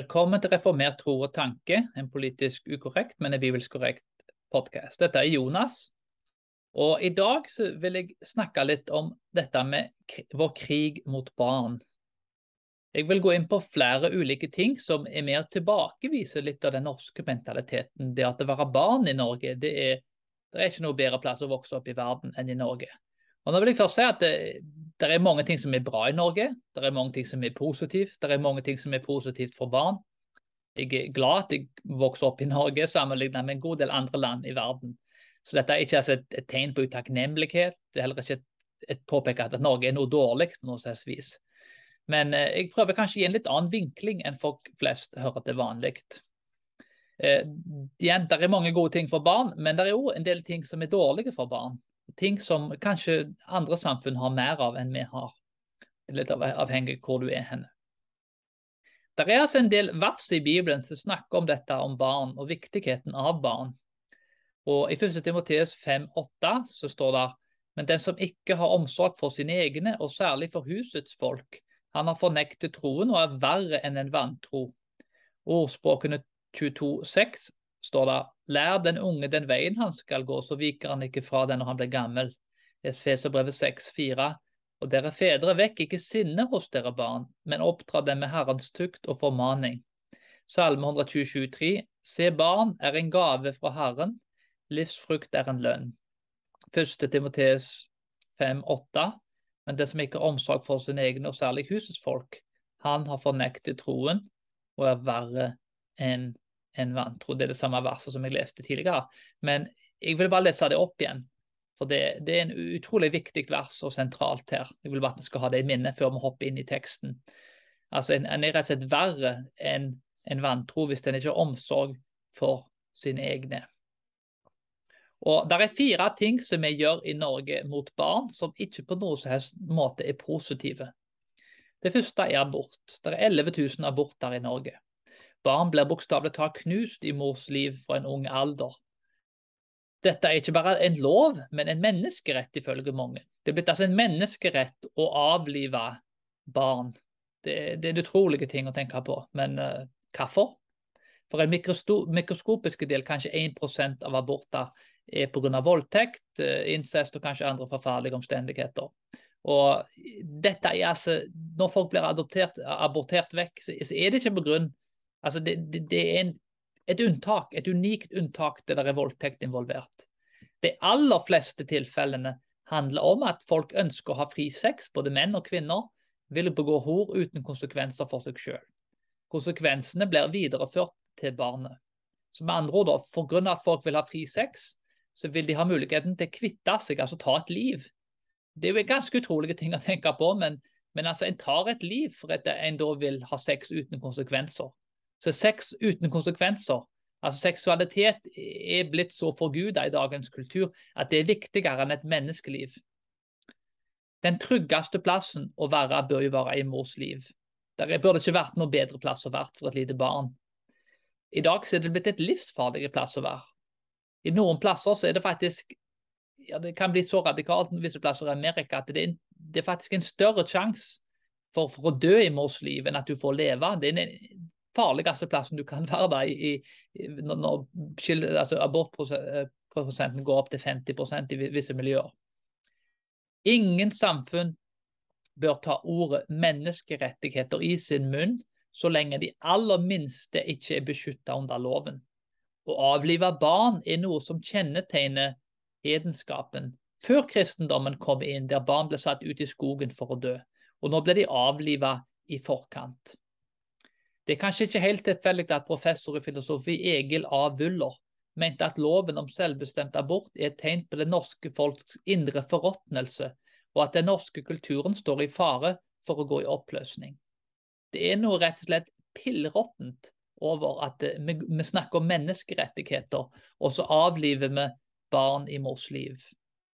Velkommen til Reformert tro og tanke, en politisk ukorrekt, men en bibelsk korrekt podkast. Dette er Jonas, og i dag vil jeg snakke litt om dette med vår krig mot barn. Jeg vil gå inn på flere ulike ting som er med å tilbakevise litt av den norske mentaliteten. Det at det være barn i Norge, det er, det er ikke noe bedre plass å vokse opp i verden enn i Norge. Og nå vil jeg først si at det, det, er mange ting som er bra i Norge. Det er mange ting som er positivt. Det er mange ting som er positivt for barn. Jeg er glad at jeg vokste opp i Norge sammenlignet med en god del andre land i verden. Så dette er ikke altså et, et, tegn på utakknemlighet. Det er heller ikke et, et påpeke at Norge er noe dårlig på noe slags vis. Men eh, jeg prøver kanskje å gi en litt annen vinkling enn folk flest hører til vanlig. Eh, det er mange gode ting for barn, men det er òg en del ting som er dårlige for barn ting som kanskje andre samfunn har mer av enn vi har. Litt avhengig av hvor du er henne. Det er altså en del vers i Bibelen som snakker om dette om barn og viktigheten av barn. Og I 1. Timoteus 5,8 så står det men den som ikke har omsorg for sine egne, og særlig for husets folk, han har fornektet troen og er verre enn en vantro. Ordspråkene 22,6 står det lær den unge den veien han skal gå, så viker han ikke fra den når han blir gammel. Efeserbrevet 6,4. Og dere fedre, vekk ikke sinne hos dere barn, men oppdra dem med Herrens tukt og formaning. Salme 127,3. Se, barn er en gave fra Herren, livsfrukt er en lønn. Første Timoteus 5,8. Men det som ikke har omsorg for sine egne, og særlig husets folk, han har fornektet troen og er verre enn en vantro. Det er det samme verset som jeg leste tidligere. Men jeg vil bare lese det opp igjen. For det, det er en utrolig viktig vers og sentralt her. Jeg vil bare at vi skal ha det i minne før vi hopper inn i teksten. Altså, En, en er rett og slett verre enn en vantro hvis en ikke har omsorg for sine egne. Og Det er fire ting som vi gjør i Norge mot barn som ikke på noen som helst måte er positive. Det første er abort. Det er 11 000 aborter i Norge. Barn blir bokstavelig talt knust i mors liv fra en ung alder. Dette er ikke bare en lov, men en menneskerett ifølge mange. Det er blitt altså en menneskerett å avlive barn. Det, det er en utrolige ting å tenke på, men uh, hvorfor? For en mikroskopisk del, kanskje 1% av aborter er pga. voldtekt, uh, incest og kanskje andre forferdelige omstendigheter. Og dette er altså, Når folk blir adoptert, abortert vekk, så er det ikke pga. Altså det, det, det er en, et unntak, et unikt unntak det er voldtekt involvert. De aller fleste tilfellene handler om at folk ønsker å ha fri sex, både menn og kvinner, vil begå hor uten konsekvenser for seg sjøl. Konsekvensene blir videreført til barnet. Så med andre ord, for grunn av at folk vil ha fri sex, så vil de ha muligheten til å kvitte seg, altså ta et liv. Det er jo ganske utrolige ting å tenke på, men, men altså, en tar et liv for at en da vil ha sex uten konsekvenser. Så sex uten konsekvenser. Altså Seksualitet er blitt så forguda i dagens kultur at det er viktigere enn et menneskeliv. Den tryggeste plassen å være bør jo være i mors liv. Det burde ikke vært noe bedre plass å være for et lite barn. I dag er det blitt et livsfarlig plass å være. I noen plasser så er det faktisk ja, Det kan bli så radikalt visse plasser i Amerika at det er, det er faktisk en større sjanse for, for, å dø i mors liv enn at du får leve. Det er en, farligste plassen du kan være da, i, i, når altså, abortprosenten går opp til 50% i visse miljøer. Ingen samfunn bør ta ordet menneskerettigheter i sin munn så lenge de aller minste ikke er beskyttet under loven. Å avlive barn er noe som kjennetegner hedenskapen. Før kristendommen kom inn, der barn ble satt ut i skogen for å dø, og nå ble de avlivet i forkant. Det er kanskje ikke helt tilfeldig at professor i filosofi Egil A. Wuller mente at loven om selvbestemt abort er et tegn på det norske folks indre forråtnelse, og at den norske kulturen står i fare for å gå i oppløsning. Det er noe rett og slett pillråttent over at vi, vi snakker om menneskerettigheter, og så avliver vi barn i mors liv.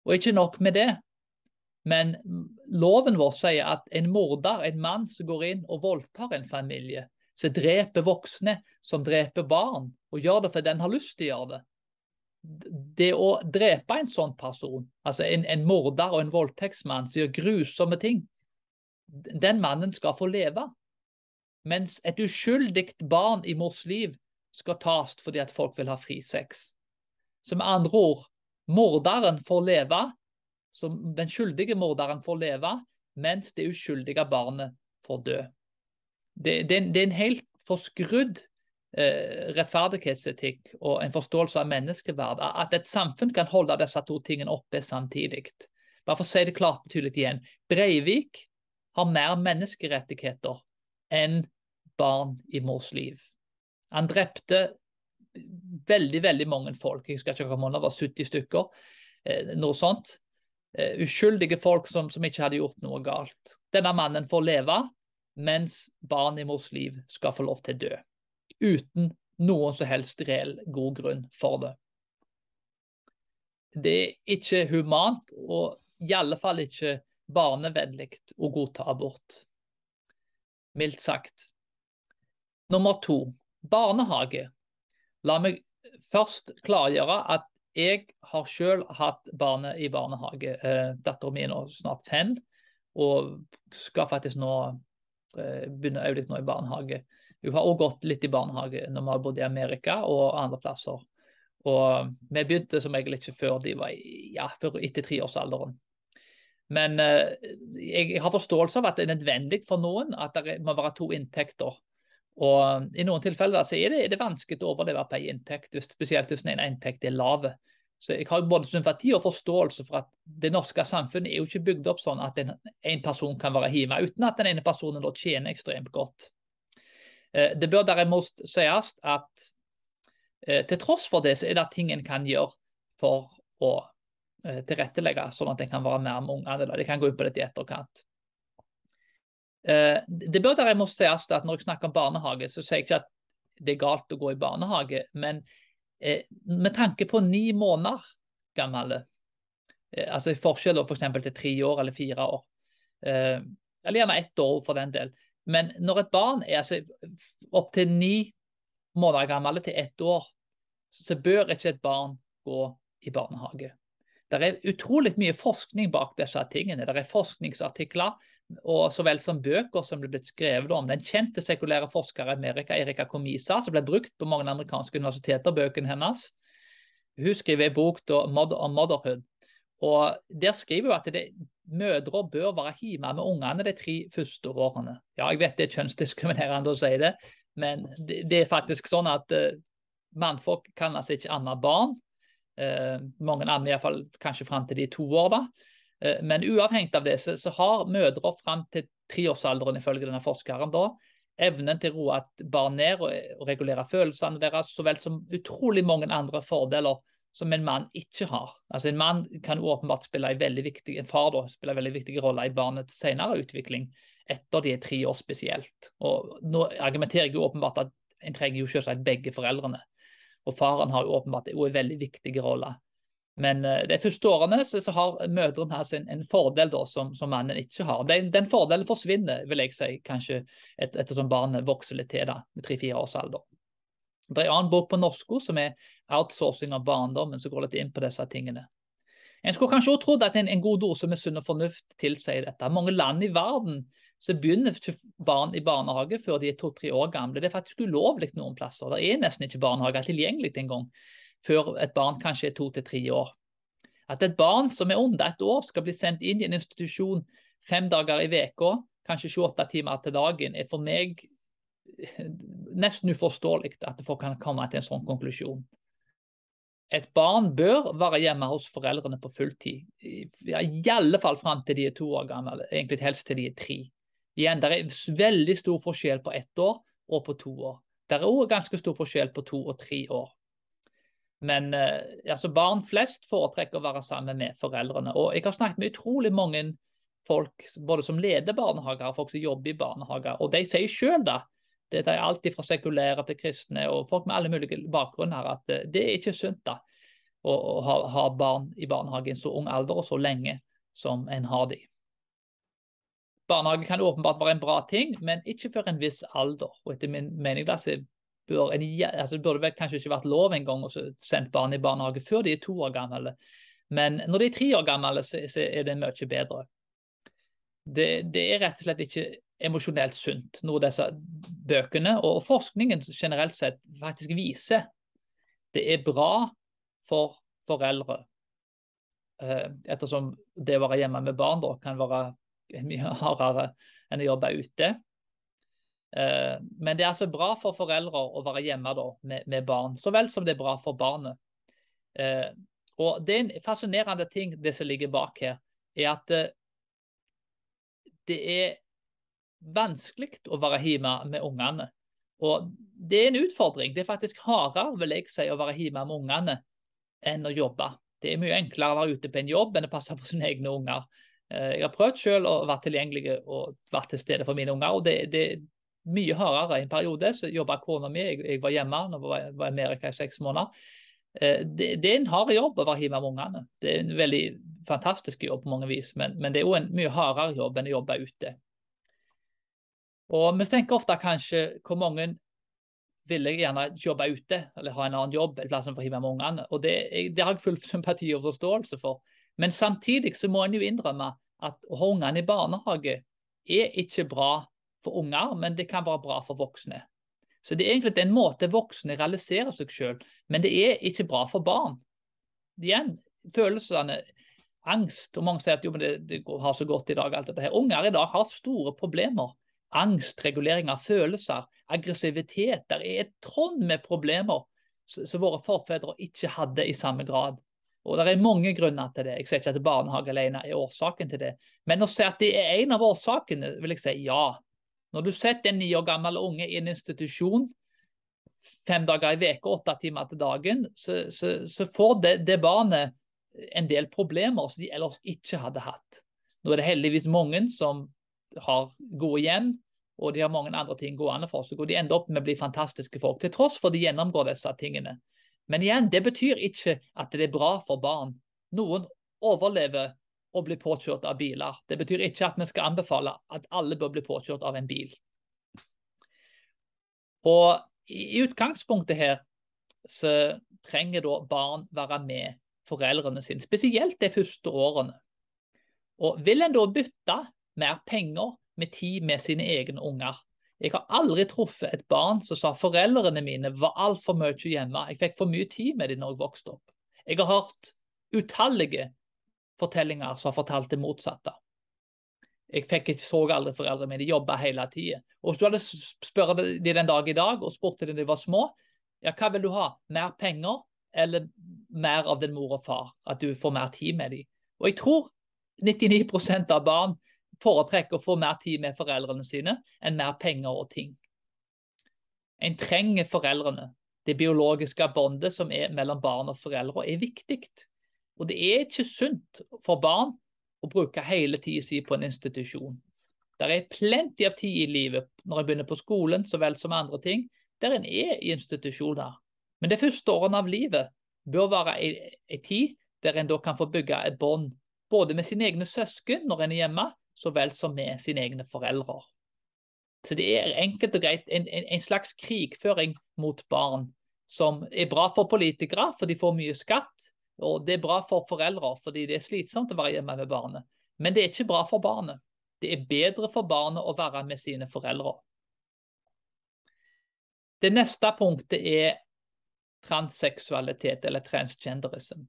Og ikke nok med det, men loven vår sier at en morder, en mann som går inn og voldtar en familie, som dreper voksne, som dreper barn, og gjør det fordi den har lyst til å gjøre det. Det å drepe en sånn person, altså en, en morder og en voldtektsmann som gjør grusomme ting, den mannen skal få leve. mens et uskyldig barn i mors liv skal tas fordi at folk vil ha fri sex. Så med andre ord, morderen får leve, den skyldige morderen får leve, mens det uskyldige barnet får dø. Det, det, det er en helt forskrudd eh, rettferdighetsetikk og en forståelse av menneskeverd. At et samfunn kan holde disse to tingene oppe samtidig. Bare for å si det klart og tydelig igjen. Breivik har mer menneskerettigheter enn barn i mors liv. Han drepte veldig veldig mange folk. Jeg skal ikke komme under, det var 70 stykker. Eh, noe sånt. Eh, uskyldige folk som, som, ikke hadde gjort noe galt. Denne mannen får leve, mens barn i mors liv skal få lov til å dø. Uten noen som helst reell god grunn for det. Det er ikke humant, og i alle fall ikke barnevennlig å godta abort. Mildt sagt. Nummer to barnehage. La meg først klargjøre at jeg har selv hatt barnet i barnehage. Eh, Datteren min er snart fem og skal faktisk nå eh, òg litt nå i barnehage. Hun har også gått litt i barnehage når vi har bodd i Amerika og andre plasser. Og vi begynte som regel ikke før de var ja, før etter treårsalderen. Men eh, jeg har forståelse av at det er nødvendig for noen at det må være to inntekter og I noen tilfeller så er det, er det vanskelig å overleve på en inntekt, spesielt hvis en inntekt er lav. Så Jeg har både sympati og forståelse for at det norske samfunnet er jo ikke bygd opp sånn at en, en person kan være hjemme uten at den ene personen da tjener ekstremt godt. Eh, det bør derimot sies at eh, til tross for det, så er det ting en kan gjøre for å eh, tilrettelegge, sånn at en kan være nærme ungene. Det kan gå inn på det i etterkant. Det bør derimot sies at når jeg snakker om barnehage, så sier jeg ikke at det er galt å gå i barnehage. Men med tanke på ni måneder gamle, eh, altså i forskjell f.eks. For til tre år eller fire år, eller gjerne ett år for den del. Men når et barn er altså, opptil ni måneder gammel til ett år, så bør ikke et barn gå i barnehage. Det er utrolig mye forskning bak disse tingene. Det er forskningsartikler og så vel som bøker som ble blitt skrevet om. Den kjente sekulære forskeren i Amerika, Erika Komisa, som ble brukt på mange amerikanske universiteter, bøkene hennes. Hun skriver en bok om motherhood. Og Der skriver hun at det, mødre bør være hjemme med ungene de tre første årene. Ja, jeg vet det er kjønnsdiskriminerende å si det, men det, det er faktisk sånn at uh, mannfolk kan altså ikke amme barn. Uh, mange ammer iallfall kanskje fram til de to år. da. Eh, men uavhengig av det, så, så har mødre fram til treårsalderen ifølge denne forskeren da, evnen til å roe et barn ned og, og regulere følelsene deres, så vel som utrolig mange andre fordeler som en mann ikke har. Altså En mann kan åpenbart spille en veldig viktig en far da, spille en veldig viktig rolle i barnets senere utvikling, etter de er tre år spesielt. Og Nå argumenterer jeg jo åpenbart at en trenger jo selvsagt begge foreldrene. Og faren har jo åpenbart en veldig viktig rolle men uh, de første årene så, så har mødrene her sin en fordel da, som, som, mannen ikke har. Den, den, fordelen forsvinner vil jeg si, kanskje et, ettersom barnet vokser litt til da, med tre-fire års alder. Det er en annen bok på norsk som er 'Outsourcing av barndommen', som går litt inn på disse tingene. En skulle kanskje også trodd at en, en god dose med sunn og fornuft tilsier dette. Mange land i verden så begynner barn i barnehage før de er to-tre år gamle. Det er faktisk ulovlig noen plasser. Det er nesten ikke barnehage tilgjengelig engang før et barn kanskje er to til tre år. At et barn som er under et år skal bli sendt inn i en institusjon fem dager i veka, kanskje 28 timer til dagen, er for meg nesten uforståelig at folk kan komme til en sånn konklusjon. Et barn bør være hjemme hos foreldrene på fulltid. I alle fall fram til de er to år gamle, egentlig helst til de er tre. Igjen, Det er veldig stor forskjell på ett år og på to år. Det er òg ganske stor forskjell på to og tre år. Men eh, altså barn flest foretrekker å være sammen med foreldrene. Og jeg har snakket med utrolig mange folk både som leder barnehager og folk som jobber i barnehager. Og de sier sjøl da, det er alltid fra sekulære til kristne og folk med alle mulige bakgrunner, at eh, det er ikke sunt da, å, ha, barn i barnehage i så ung alder og så lenge som en har de. Barnehage kan åpenbart være en bra ting, men ikke før en viss alder. Og etter min mening bør en, altså det burde kanskje ikke vært lov engang å sende barn i barnehage før de er to år gamle. Men når de er tre år gamle, så, så er det mye bedre. Det, det, er rett og slett ikke emosjonelt sunt, noe disse bøkene og forskningen generelt sett faktisk viser. Det er bra for foreldre, eh, ettersom det å være hjemme med barn da, kan være mye hardere enn å jobbe ute. Eh, men det er altså bra for foreldre å være hjemme da, med, med, barn, så vel som det er bra for barnet. Eh, og Det er en fascinerende ting det som ligger bak her, er at det er vanskelig å være hjemme med ungene. Og Det er en utfordring. Det er faktisk hardere vil jeg si, å være hjemme med ungene enn å jobbe. Det er mye enklere å være ute på en jobb enn å passe på sine egne unger. Eh, jeg har prøvd selv å være tilgjengelig og vært til stede for mine unger. og det, det er mye hardere. I en periode så jobba kona mi, jeg, jeg, var hjemme når jeg var i Amerika i seks måneder. Eh, det, det, er en hard jobb å være hjemme med ungene. Det er en veldig fantastisk jobb på mange vis, men, men det er òg en mye hardere jobb enn å jobbe ute. Og Vi tenker ofte kanskje hvor mange vil jeg gjerne jobbe ute eller ha en annen jobb for å hive med ungene. Og det, det, har jeg full sympati og forståelse for. Men samtidig så må en jo innrømme at å ha ungene i barnehage er ikke bra for unger, men det kan være bra for voksne. Så det er egentlig en måte voksne realiserer seg selv, men det er ikke bra for barn. Igjen, følelsene, angst, og mange sier at jo, men det, det har så godt i dag. alt dette her. Unger i dag har store problemer Angstregulering av følelser, aggressivitet. Det er et tonn med problemer som våre forfedre ikke hadde i samme grad. Og Det er mange grunner til det. Jeg sier ikke at barnehage alene er årsaken til det. Men å si at det er en av årsakene, vil jeg si ja. Når du setter en ni år gammel unge i en institusjon fem dager i uka, åtte timer til dagen, så, så, så får det, det, barnet en del problemer som de ellers ikke hadde hatt. Nå er det heldigvis mange som har gode hjem, og de har mange andre ting gående for seg. Og de ender opp med å bli fantastiske folk, til tross for de gjennomgår disse tingene. Men igjen, det betyr ikke at det er bra for barn. Noen overlever å bli påkjørt av biler. Det betyr ikke at vi skal anbefale at alle bør bli påkjørt av en bil. Og i utgangspunktet her så trenger da barn være med foreldrene sine, spesielt de første årene. Og vil en da bytte mer penger med tid med sine egne unger. Jeg har aldri truffet et barn som sa foreldrene mine var altfor mye hjemme. Jeg fikk for mye tid med dem når jeg vokste opp. Jeg har hørt utallige fortellinger som har fortalt det motsatte. Jeg fikk så aldri foreldrene mine, de jobba hele tida. Hvis du hadde spurt dem den dag i dag og spurt dem da de var små, ja, hva vil du ha? Mer penger eller mer av din mor og far? At du får mer tid med dem. Og jeg tror 99% av barn foretrekker å få mer tid med foreldrene sine enn mer penger og ting. En trenger foreldrene. Det biologiske båndet som er mellom barn og foreldre, er viktig. Og det er ikke sunt for barn å bruke hele tida si på en institusjon. Der er plenty av tid i livet når en begynner på skolen så vel som andre ting, der en er i institusjoner. Men det første årene av livet bør være ei tid der en da kan få bygge et bånd både med sine egne søsken når en er hjemme, så vel som med sine egne foreldre. Så det er enkelt og greit en, en, en, slags krigføring mot barn, som er bra for politikere, for de får mye skatt. Og det er bra for foreldre, fordi det er slitsomt å være hjemme med barnet. Men det er ikke bra for barnet. Det er bedre for barnet å være med sine foreldre. Det neste punktet er transseksualitet, eller transgenderism.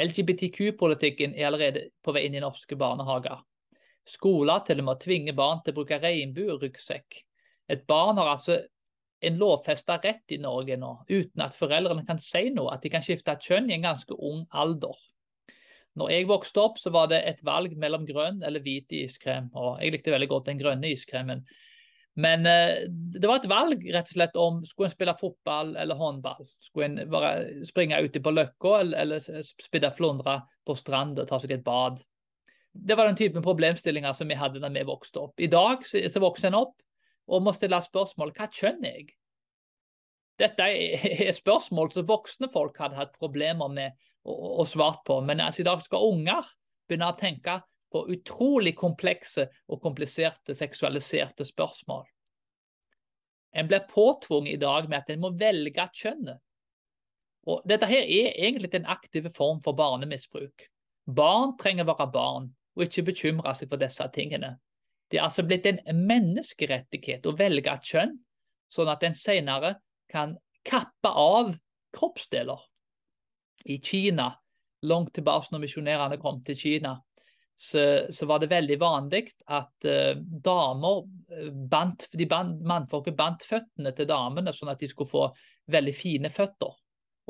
LGBTQ-politikken er allerede på vei inn i norske barnehager. Skoler til og med tvinger barn til å bruke regnbueryggsekk. Et barn har altså en lovfesta rett i Norge nå, uten at foreldrene kan si noe, at de kan skifte kjønn i en ganske ung alder. Når jeg vokste opp, så var det et valg mellom grønn eller hvit iskrem. og Jeg likte veldig godt den grønne iskremen. Men eh, det var et valg rett og slett om skulle en spille fotball eller håndball. Skulle en bare springe ute på Løkka eller, eller spille flundre på stranda og ta seg et bad. Det var den typen problemstillinger som vi hadde da vi vokste opp. I dag så, så vokser en opp og må stille spørsmål hva kjønn er jeg? Dette er spørsmål som voksne folk hadde hatt problemer med å, å svare på. Men altså, i dag skal unger begynne å tenke på utrolig komplekse og kompliserte seksualiserte spørsmål. En blir påtvunget i dag med at en må velge kjønnet. Og dette her er egentlig en aktiv form for barnemisbruk. Barn trenger å være barn og ikke bekymre seg for disse tingene. Det er altså blitt en menneskerettighet å velge et kjønn, sånn at en senere kan kappe av kroppsdeler. I Kina, langt tilbake når misjonærene kom til Kina, så, så, var det veldig vanlig at uh, damer eh, bandt, de band, Mannfolket bandt føttene til damene sånn at de skulle få veldig fine føtter.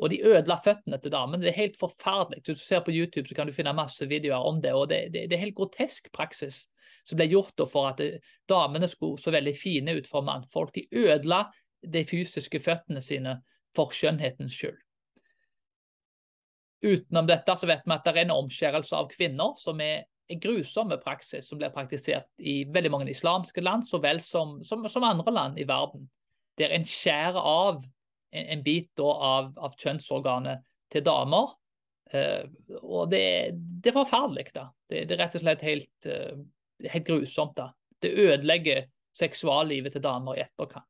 Og de ødela føttene til damen. Det er helt forferdelig. Hvis du ser på YouTube, så kan du finne masse videoer om det. og Det, det, det er helt grotesk praksis som ble gjort for at det, damene skulle så veldig fine ut for mannfolk. De ødela de fysiske føttene sine for skjønnhetens skyld. Utenom dette så vet vi at det er en omskjærelse av kvinner som er en grusomme praksis som blir praktisert i veldig mange islamske land, så vel som, som, som andre land i verden. Der en skjærer av en, en bit da, av, av, kjønnsorganet til damer. Uh, og det, det, er forferdelig. da. Det, det, er rett og slett helt, uh, helt grusomt. da. Det ødelegger seksuallivet til damer i etterkant.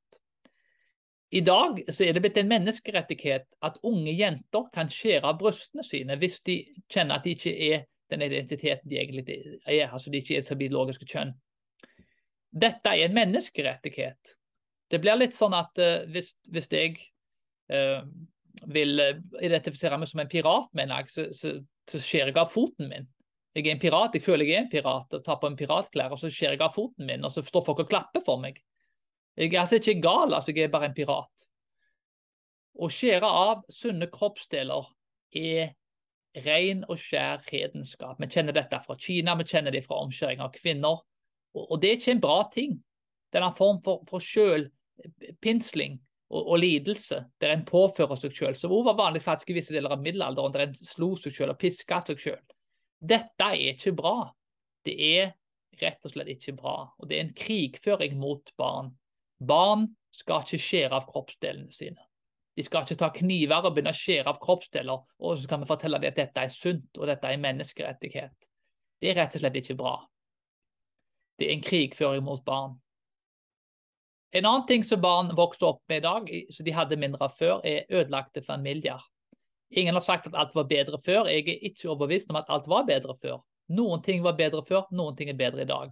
I dag så er det blitt en menneskerettighet at unge jenter kan skjære av brystene sine hvis de kjenner at de ikke er den identiteten de egentlig er, altså de ikke er sitt biologiske kjønn. Dette er en menneskerettighet. Det blir litt sånn at uh, hvis, hvis, jeg vil identifisere meg som en pirat, mener jeg, så, så, så skjærer jeg av foten min. Jeg er en pirat, jeg føler jeg er en pirat og tar på en piratklær, og så skjærer jeg av foten min, og så står folk og klapper for meg. Jeg er altså ikke gal, altså jeg er bare en pirat. Å skjære av sunne kroppsdeler er ren og skjær hedenskap. Vi kjenner dette fra Kina, vi kjenner det fra omskjæring av kvinner. Og, og, det er ikke en bra ting. Det er form for, for selvpinsling og, og, lidelse der en påfører seg selv, som også var vanlig faktisk i visse deler av middelalderen, der en slo seg selv og piska seg selv. Dette er ikke bra. Det er rett og slett ikke bra. Og det er en krigføring mot barn. Barn skal ikke skjære av kroppsdelene sine. De skal ikke ta kniver og begynne å skjære av kroppsdeler, og så kan vi fortelle dem at dette er sunt og dette er menneskerettighet. Det er rett og slett ikke bra. Det er en krigføring mot barn. En annen ting som barn vokser opp med i dag, som de hadde mindre av før, er ødelagte familier. Ingen har sagt at alt var bedre før. Jeg er ikke overbevist om at alt var bedre før. Noen ting var bedre før, noen ting er bedre i dag.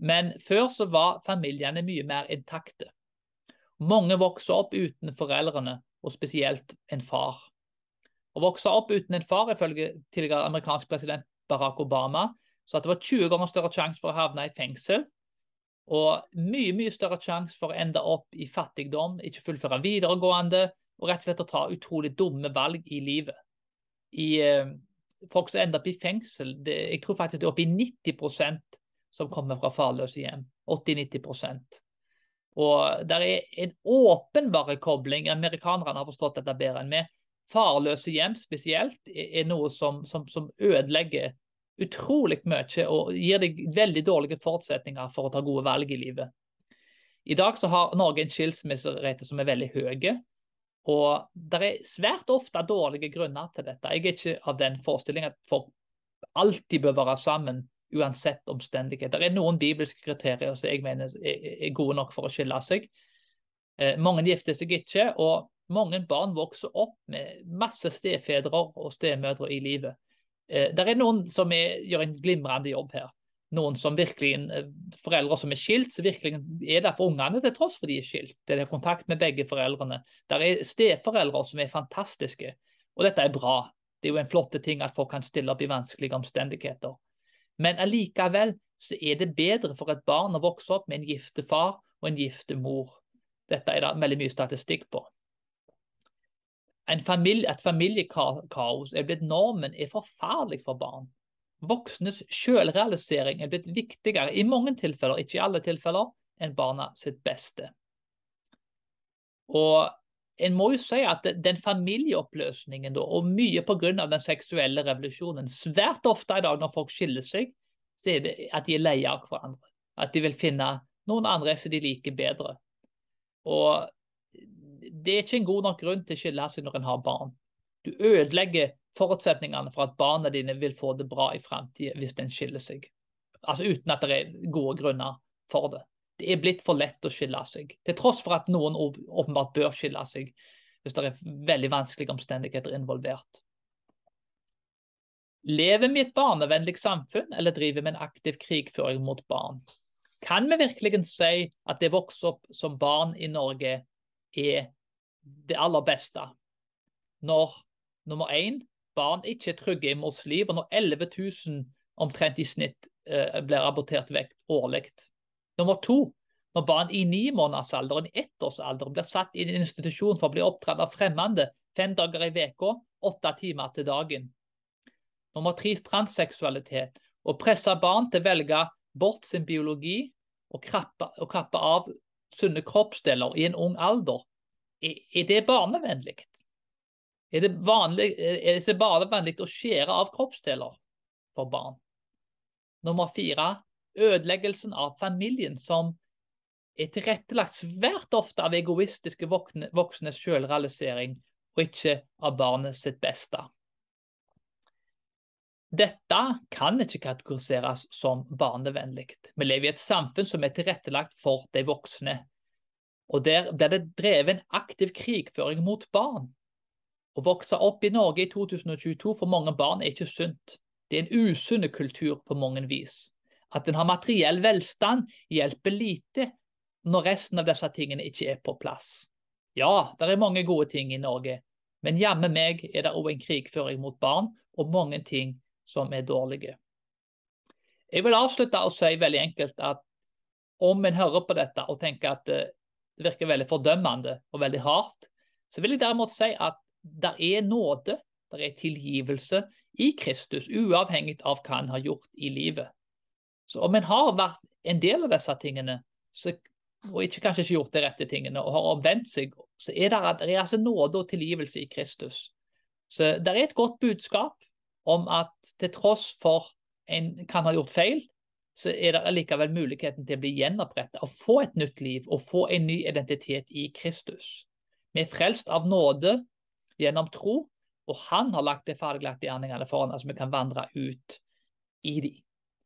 Men før så var familiene mye mer intakte. Mange vokser opp uten foreldrene, og spesielt en far. Å vokse opp uten en far, ifølge tidligere amerikansk president Barack Obama, så at det var 20 ganger større sjanse for å havne i fengsel. Og mye mye større sjanse for å ende opp i fattigdom, ikke fullføre videregående, og rett og slett å ta utrolig dumme valg i livet. I, eh, folk som ender opp i fengsel, det, jeg tror faktisk det er oppi i 90% som kommer fra farløse hjem. 80-90% og det er en åpenbar kobling. Amerikanerne har forstått dette bedre enn vi. Farløse hjem spesielt er noe som, som, som ødelegger utrolig mye og gir deg veldig dårlige forutsetninger for å ta gode valg i livet. I dag så har Norge en skilsmisserate som er veldig høy. Og det er svært ofte dårlige grunner til dette. Jeg er ikke av den forestillingen at folk alltid bør være sammen uansett omstendigheter. Det er noen bibelske kriterier som jeg mener er gode nok for å skille seg. Eh, mange gifter seg ikke, og mange barn vokser opp med masse stefedre og stemødre i livet. Eh, det er noen som er, gjør en glimrende jobb her. Noen som virkelig, eh, Foreldre som er skilt, som virkelig er der for ungene til tross for de er skilt. Det er kontakt med begge foreldrene. Det er steforeldre som er fantastiske, og dette er bra. Det er jo en flotte ting at folk kan stille opp i vanskelige omstendigheter. Men allikevel så er det bedre for et barn å vokse opp med en gifte far og en gifte mor. Dette er det veldig mye statistikk på. Familie, et familiekaos er blitt normen, er forferdelig for barn. Voksnes selvrealisering er blitt viktigere i mange tilfeller, ikke i alle tilfeller, enn barna sitt beste. Og en må jo si at den familieoppløsningen, og mye pga. den seksuelle revolusjonen Svært ofte i dag når folk skiller seg, så er det at de er leie av hverandre. At de vil finne noen andre som de liker bedre. Og det er ikke en god nok grunn til å skille seg når en har barn. Du ødelegger forutsetningene for at barna dine vil få det bra i fremtiden hvis en skiller seg. Altså uten at det er gode grunner for det det er blitt for lett å skille seg. Til tross for at noen åpenbart bør skille seg hvis det er veldig vanskelige omstendigheter involvert. Lever vi i et barnevennlig samfunn, eller driver vi en aktiv krigføring mot barn? Kan vi virkelig si at det vokser opp som barn i Norge er det aller beste? Når nummer én, barn ikke er trygge i mors liv, og når 11 000 omtrent i snitt eh, blir abortert vekk årlig. Nummer to, når barn i ni måneders alder og i ettårsalder blir satt i en institusjon for å bli oppdratt av fremmede fem dager i uka, åtte timer til dagen. Nummer tre, transseksualitet. Å presse barn til å velge bort sin biologi og kappe av sunne kroppsdeler i en ung alder, er, det barnevennlig? Er det, vanlig, er det barnevennlig å skjære av kroppsdeler for barn? Nummer fire ødeleggelsen av familien, som er tilrettelagt svært ofte av egoistiske voksnes selvrealisering, og ikke av barnet sitt beste. Dette kan ikke kategoriseres som barnevennlig. Vi lever i et samfunn som er tilrettelagt for de voksne. Og Der blir det drevet en aktiv krigføring mot barn. Å vokse opp i Norge i 2022 for mange barn er ikke sunt. Det er en usunn kultur på mange vis. At en har materiell velstand, hjelper lite når resten av disse tingene ikke er på plass. Ja, det er mange gode ting i Norge, men jammen meg er det òg en krigføring mot barn og mange ting som er dårlige. Jeg vil avslutte og si veldig enkelt at om en hører på dette og tenker at det virker veldig fordømmende og veldig hardt, så vil jeg derimot si at det er nåde, det er tilgivelse i Kristus, uavhengig av hva en har gjort i livet. Så om en har vært en del av disse tingene, så, og ikke kanskje ikke gjort de rette tingene, og har omvendt seg, så er det, det er altså nåde og tilgivelse i Kristus. Så det er et godt budskap om at til tross for en kan ha gjort feil, så er det likevel muligheten til å bli gjenopprettet og få et nytt liv og få en ny identitet i Kristus. Vi er frelst av nåde gjennom tro, og han har lagt de ferdiglagte gjerningene foran oss, så vi kan vandre ut i de.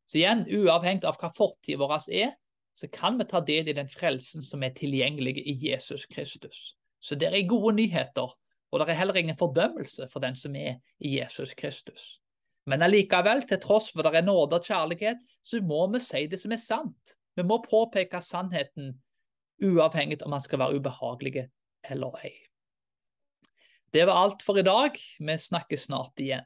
Så igjen, uavhengig av hva fortiden vår er, så kan vi ta del i den frelsen som er tilgjengelig i Jesus Kristus. Så det er gode nyheter og det er heller ingen fordømmelse for den som er i Jesus Kristus. Men allikevel, til tross for det er nåde og kjærlighet, så må vi si det som er sant. Vi må påpeke sannheten, uavhengig om man skal være ubehagelige eller ei. Det var alt for i dag. Vi snakkes snart igjen.